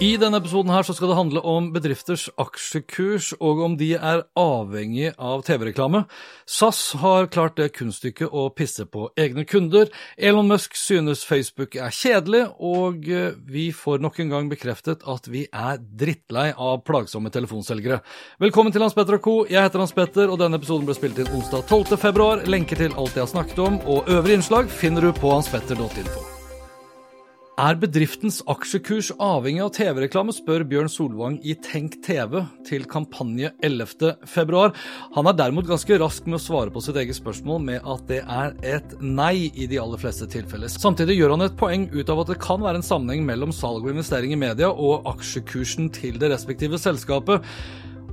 I denne episoden her så skal det handle om bedrifters aksjekurs, og om de er avhengig av TV-reklame. SAS har klart det kunststykket å pisse på egne kunder. Elon Musk synes Facebook er kjedelig, og vi får nok en gang bekreftet at vi er drittlei av plagsomme telefonselgere. Velkommen til Hans Petter og co. Jeg heter Hans Petter, og denne episoden ble spilt inn onsdag 12. februar. Lenker til alt jeg har snakket om, og øvrige innslag finner du på hanspetter.info. Er bedriftens aksjekurs avhengig av TV-reklame, spør Bjørn Solvang i Tenk TV til kampanje 11. februar. Han er derimot ganske rask med å svare på sitt eget spørsmål med at det er et nei i de aller fleste tilfeller. Samtidig gjør han et poeng ut av at det kan være en sammenheng mellom salg og investering i media og aksjekursen til det respektive selskapet.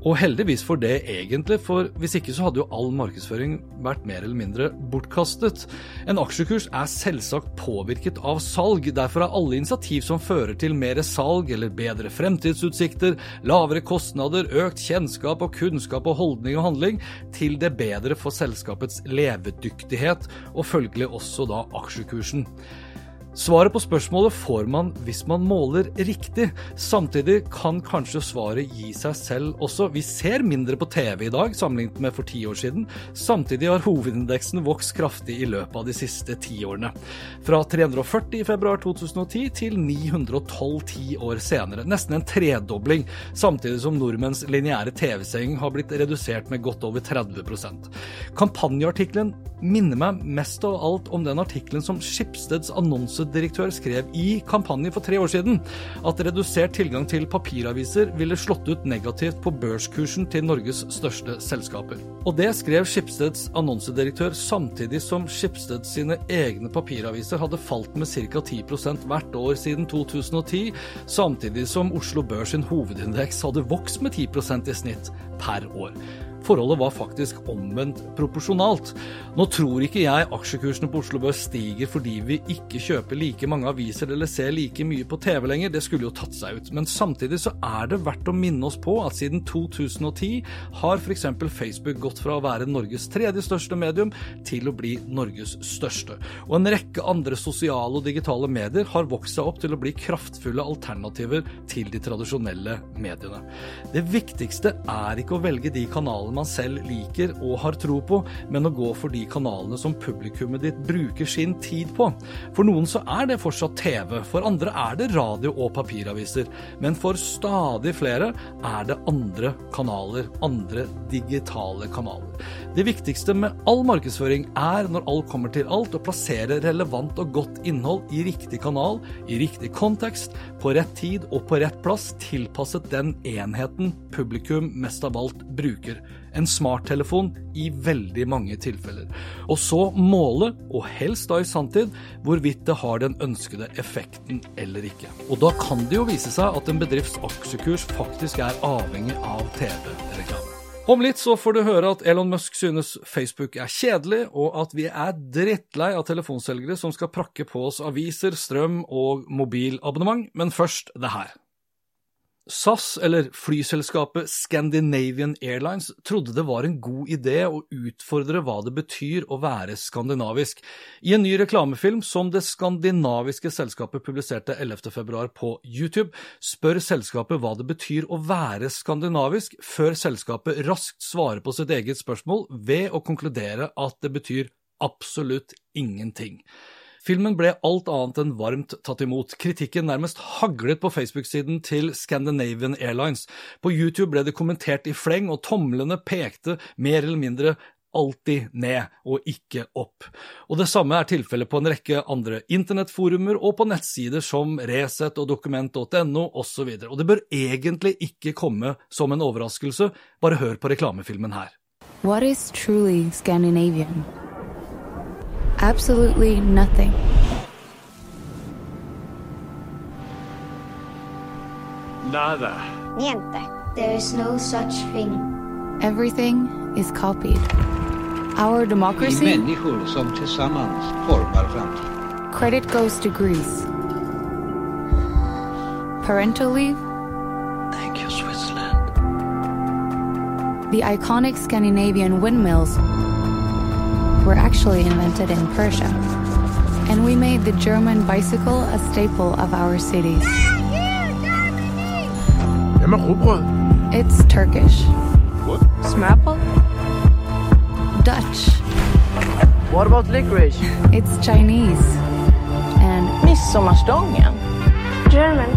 Og heldigvis for det, egentlig, for hvis ikke så hadde jo all markedsføring vært mer eller mindre bortkastet. En aksjekurs er selvsagt påvirket av salg, derfor er alle initiativ som fører til mer salg eller bedre fremtidsutsikter, lavere kostnader, økt kjennskap og kunnskap og holdning og handling, til det bedre for selskapets levedyktighet, og følgelig også da aksjekursen. Svaret på spørsmålet får man hvis man måler riktig. Samtidig kan kanskje svaret gi seg selv også. Vi ser mindre på TV i dag sammenlignet med for ti år siden. Samtidig har hovedindeksen vokst kraftig i løpet av de siste ti årene. Fra 340 i februar 2010 til 912 ti år senere. Nesten en tredobling. Samtidig som nordmenns lineære TV-seing har blitt redusert med godt over 30% Kampanjeartikkelen minner meg mest av alt om den artikkelen som Skipsteds annonsedirektør skrev i kampanjen for tre år siden, at redusert tilgang til papiraviser ville slått ut negativt på børskursen til Norges største selskaper. Og det skrev Skipsteds annonsedirektør samtidig som Skipsted sine egne papiraviser hadde falt med ca. 10% hvert år siden 2010, samtidig som Oslo Børs sin hovedindeks hadde vokst med 10% i snitt per år. Forholdet var faktisk omvendt proporsjonalt. Nå tror ikke jeg aksjekursene på Oslo Børs stiger fordi vi ikke kjøper like mange aviser eller ser like mye på TV lenger, det skulle jo tatt seg ut. Men samtidig så er det verdt å minne oss på at siden 2010 har f.eks. Facebook gått fra å være Norges tredje største medium til å bli Norges største. Og en rekke andre sosiale og digitale medier har vokst seg opp til å bli kraftfulle alternativer til de tradisjonelle mediene. Det viktigste er ikke å velge de kanalene man selv liker og har tro på, men å gå for de kanalene som publikummet ditt bruker sin tid på. For noen så er det fortsatt TV, for andre er det radio og papiraviser, men for stadig flere er det andre kanaler, andre digitale kanaler. Det viktigste med all markedsføring er, når alt kommer til alt, å plassere relevant og godt innhold i riktig kanal, i riktig kontekst, på rett tid og på rett plass, tilpasset den enheten publikum mest av alt bruker en smarttelefon i veldig mange tilfeller. Og så måle, og helst da i sanntid, hvorvidt det har den ønskede effekten eller ikke. Og da kan det jo vise seg at en bedrifts aksjekurs faktisk er avhengig av TV-reklame. Om litt så får du høre at Elon Musk synes Facebook er kjedelig, og at vi er drittlei av telefonselgere som skal prakke på oss aviser, strøm og mobilabonnement, men først det her. SAS, eller flyselskapet Scandinavian Airlines, trodde det var en god idé å utfordre hva det betyr å være skandinavisk. I en ny reklamefilm som det skandinaviske selskapet publiserte 11.2 på YouTube, spør selskapet hva det betyr å være skandinavisk, før selskapet raskt svarer på sitt eget spørsmål ved å konkludere at det betyr absolutt ingenting. Filmen ble alt annet enn varmt tatt imot. Kritikken nærmest haglet på Facebook-siden til Scandinavian Airlines. På YouTube ble det kommentert i fleng, og tomlene pekte mer eller mindre alltid ned og ikke opp. Og det samme er tilfellet på en rekke andre internettforumer og på nettsider som Resett og dokument.no osv. Og, og det bør egentlig ikke komme som en overraskelse, bare hør på reklamefilmen her. What is truly Scandinavian? Absolutely nothing. Nada. Niente. There is no such thing. Everything is copied. Our Vi democracy, människor som tillsammans formar framtiden. credit goes to Greece. Parental leave, Thank you Switzerland. the iconic Scandinavian windmills, were actually invented in Persia. And we made the German bicycle a staple of our cities. Hvem? It's Turkish, Smørbrød? Dutch, What about licorice? it's Chinese, and Midsommarstången? German.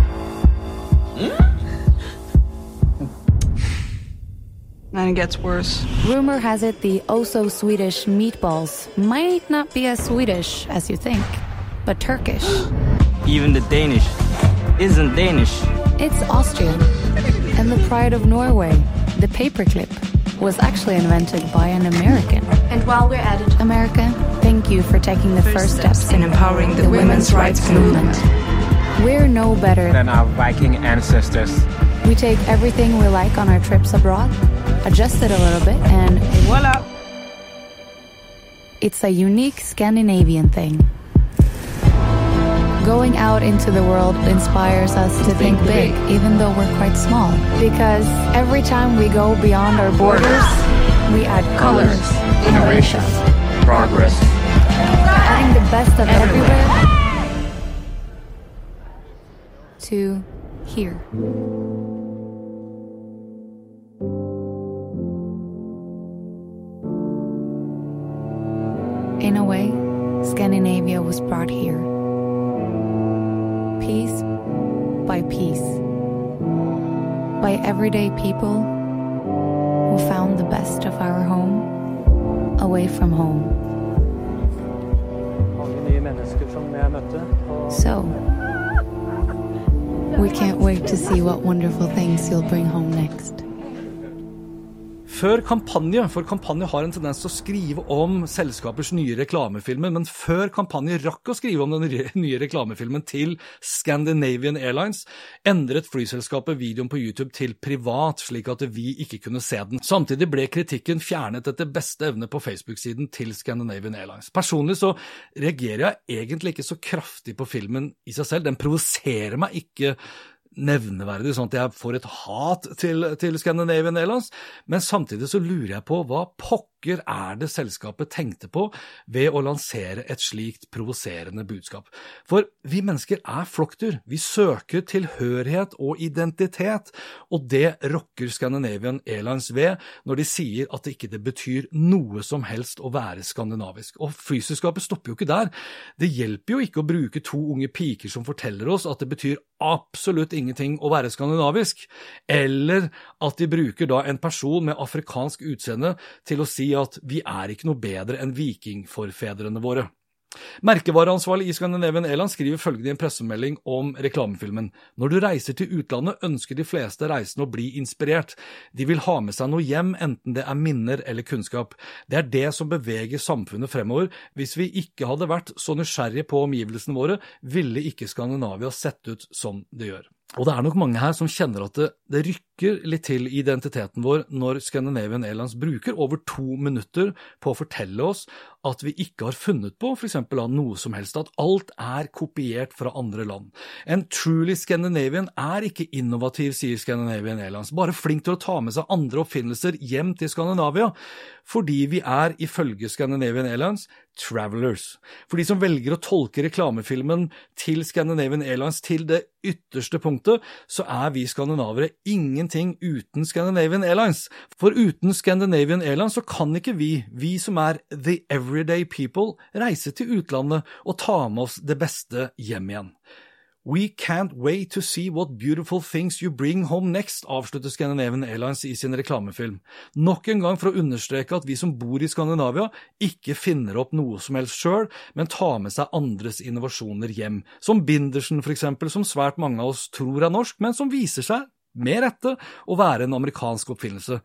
And it gets worse. rumor has it the oh so Swedish meatballs might not be as Swedish as you think, but Turkish. Even the Danish isn't Danish. It's Austrian. And the pride of Norway, the paperclip, was actually invented by an American. And while we're at it, America, thank you for taking the first, steps in empowering the women's rights movement. We're no better. than our Viking ancestors. We take everything we like on our trips abroad, adjust it a little bit, and Voila! it's a unique Scandinavian thing. Going out into the world inspires us to think big, even though we're quite small. Because every time we go beyond our borders, we add colors, innovation, Progress. adding the best of everywhere to here. Was brought here. Piece by piece. By everyday people who found the best of our home away from home. So, we can't wait to see what wonderful things you'll bring home next. Før kampanje, for kampanje har en tendens til å skrive om selskapers nye reklamefilmer, men før kampanje rakk å skrive om den nye- reklamefilmen til Scandinavian Airlines, endret flyselskapet videoen på YouTube til privat, slik at vi ikke kunne se den. Samtidig ble kritikken fjernet etter beste evne på Facebook-siden til Scandinavian Airlines. Personlig så reagerer jeg egentlig ikke så kraftig på filmen i seg selv, den provoserer meg ikke nevneverdig, sånn at jeg får et hat til, til Scandinavian Airlines, men samtidig så lurer jeg på hva pokker er det selskapet tenkte på ved å lansere et slikt provoserende budskap. For vi mennesker er flokkdyr, vi søker tilhørighet og identitet, og det rokker Scandinavian Airlines ved når de sier at det ikke det betyr noe som helst å være skandinavisk. Og flyselskapet stopper jo ikke der. Det hjelper jo ikke å bruke to unge piker som forteller oss at det betyr absolutt ingenting å være skandinavisk, eller at de bruker da en person med afrikansk utseende til å si at vi er ikke noe bedre enn vikingforfedrene våre. Merkevareansvarlig i Scandinavian Airlines skriver følgende i en pressemelding om reklamefilmen. Når du reiser til utlandet, ønsker de fleste reisende å bli inspirert. De vil ha med seg noe hjem, enten det er minner eller kunnskap. Det er det som beveger samfunnet fremover. Hvis vi ikke hadde vært så nysgjerrige på omgivelsene våre, ville ikke Skandinavia sett ut som det gjør. Og det er nok mange her som kjenner at det, det rykker litt til identiteten vår når Scandinavian Airlines bruker over to minutter på å fortelle oss at vi ikke har funnet på f.eks. noe som helst, at alt er kopiert fra andre land. En truly Scandinavian er ikke innovativ, sier Scandinavian Airlines, bare flink til å ta med seg andre oppfinnelser hjem til Skandinavia, fordi vi er, ifølge Scandinavian Airlines, travelers. For de som velger å tolke reklamefilmen til Scandinavian Airlines til det ytterste punktet, så er vi skandinavere ingenting uten Scandinavian Airlines. For uten Scandinavian Airlines så kan ikke vi, vi som er the everyday people, reise til utlandet og ta med oss det beste hjem igjen. We can't wait to see what beautiful things you bring home next, avslutter Scandinavian Airlines i sin reklamefilm. Nok en gang for å understreke at vi som bor i Skandinavia, ikke finner opp noe som helst sjøl, men tar med seg andres innovasjoner hjem. Som Bindersen, for eksempel, som svært mange av oss tror er norsk, men som viser seg, med rette, å være en amerikansk oppfinnelse.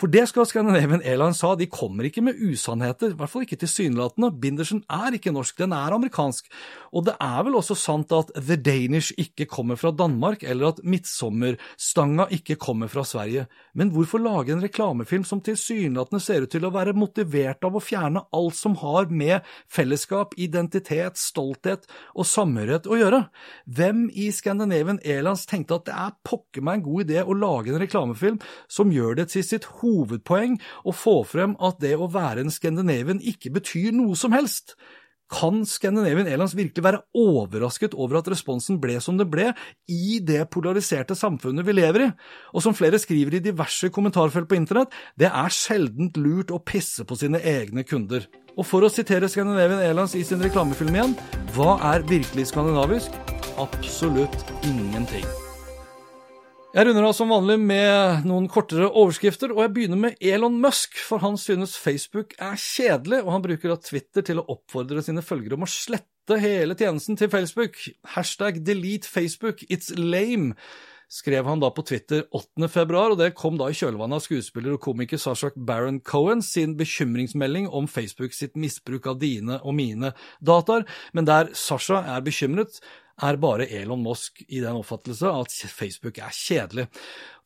For det skal Scandinavian Airlines ha, de kommer ikke med usannheter, i hvert fall ikke tilsynelatende. Bindersen er ikke norsk, den er amerikansk. Og det er vel også sant at The Danish ikke kommer fra Danmark, eller at Midtsommerstanga ikke kommer fra Sverige. Men hvorfor lage en reklamefilm som tilsynelatende ser ut til å være motivert av å fjerne alt som har med fellesskap, identitet, stolthet og samhørighet å gjøre? Hvem i Scandinavian Airlines tenkte at det er pokker meg en god idé å lage en reklamefilm som gjør det til sitt hoved hovedpoeng å få frem at det å være en Scandinavian ikke betyr noe som helst. Kan Scandinavian Airlines virkelig være overrasket over at responsen ble som det ble, i det polariserte samfunnet vi lever i? Og som flere skriver i diverse kommentarfelt på internett, det er sjeldent lurt å pisse på sine egne kunder. Og for å sitere Scandinavian Airlines i sin reklamefilm igjen, hva er virkelig skandinavisk? Absolutt ingenting. Jeg runder av som vanlig med noen kortere overskrifter, og jeg begynner med Elon Musk, for han synes Facebook er kjedelig, og han bruker da Twitter til å oppfordre sine følgere om å slette hele tjenesten til Facebook. Hashtag delete Facebook, it's lame skrev han da på Twitter 8. februar, og det kom da i kjølvannet av skuespiller og komiker Sashak Baron Cohen sin bekymringsmelding om Facebook sitt misbruk av dine og mine dataer, men der Sasha er bekymret, er bare Elon Musk i den oppfattelse at Facebook er kjedelig.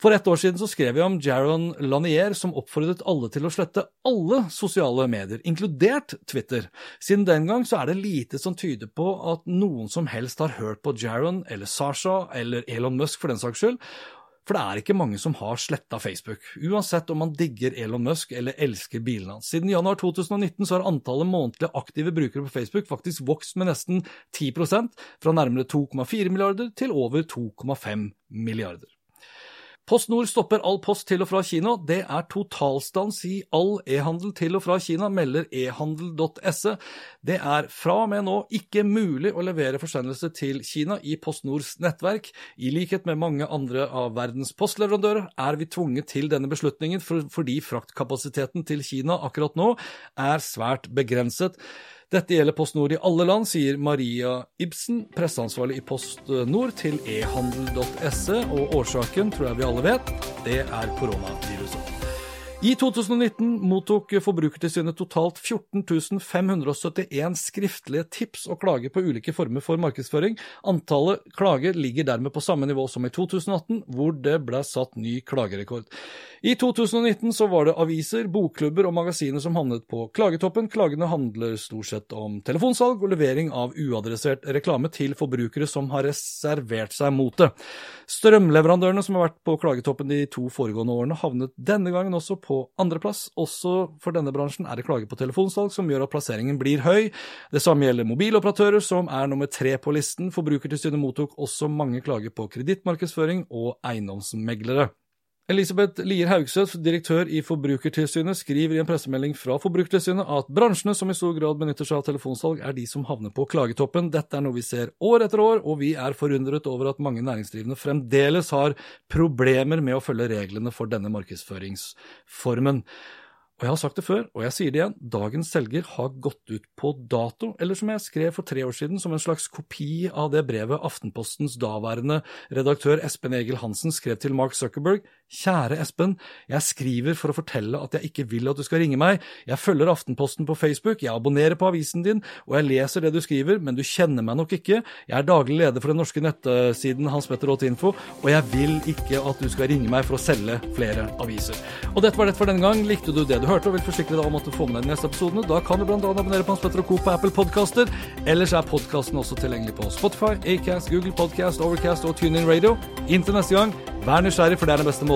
For ett år siden så skrev vi om Jaron Lanier som oppfordret alle til å slette alle sosiale medier, inkludert Twitter. Siden den gang så er det lite som tyder på at noen som helst har hørt på Jaron eller Sasha eller Elon Musk for den saks skyld, for det er ikke mange som har sletta Facebook, uansett om man digger Elon Musk eller elsker bilene hans. Siden januar 2019 så har antallet månedlige aktive brukere på Facebook faktisk vokst med nesten 10% fra nærmere 2,4 milliarder til over 2,5 milliarder. PostNord stopper all post til og fra Kina. Det er totalstans i all e-handel til og fra Kina, melder ehandel.se. Det er fra og med nå ikke mulig å levere forsendelse til Kina i PostNords nettverk. I likhet med mange andre av verdens postleverandører er vi tvunget til denne beslutningen fordi fraktkapasiteten til Kina akkurat nå er svært begrenset. Dette gjelder Post Nord i alle land, sier Maria Ibsen, presseansvarlig i Post Nord til ehandel.se, og årsaken tror jeg vi alle vet, det er koronaviruset. I 2019 mottok Forbrukertilsynet totalt 14 571 skriftlige tips og klager på ulike former for markedsføring. Antallet klager ligger dermed på samme nivå som i 2018, hvor det ble satt ny klagerekord. I 2019 så var det aviser, bokklubber og magasiner som handlet på klagetoppen. Klagene handler stort sett om telefonsalg og levering av uadressert reklame til forbrukere som har reservert seg mot det. Strømleverandørene som har vært på klagetoppen de to foregående årene, havnet denne gangen også på andreplass. Også for denne bransjen er det klager på telefonsalg som gjør at plasseringen blir høy. Det samme gjelder mobiloperatører, som er nummer tre på listen. Forbrukertilsynet mottok også mange klager på kredittmarkedsføring og eiendomsmeglere. Elisabeth Lier Haugseth, direktør i Forbrukertilsynet, skriver i en pressemelding fra Forbrukertilsynet at bransjene som i stor grad benytter seg av telefonsalg, er de som havner på klagetoppen. Dette er noe vi ser år etter år, og vi er forundret over at mange næringsdrivende fremdeles har problemer med å følge reglene for denne markedsføringsformen. Og jeg har sagt det før, og jeg sier det igjen, dagens selger har gått ut på dato, eller som jeg skrev for tre år siden, som en slags kopi av det brevet Aftenpostens daværende redaktør Espen Egil Hansen skrev til Mark Zuckerberg. Kjære Espen, jeg skriver for å fortelle at jeg ikke vil at du skal ringe meg, jeg følger Aftenposten på Facebook, jeg abonnerer på avisen din, og jeg leser det du skriver, men du kjenner meg nok ikke, jeg er daglig leder for den norske nettsiden Hans Petter Aott Info, og jeg vil ikke at du skal ringe meg for å selge flere aviser. Og dette var det for denne gang, likte du det du hørte og vil forsikre deg om at du får med deg de neste episodene, da kan du bl.a. abonnere på Hans Petter og Co. på Apple Podkaster. Ellers er podkasten også tilgjengelig på Spotify, Acast, Google Podcast, Overcast og TuneIn Radio. Inntil neste gang, vær nysgjerrig, for det er den beste måten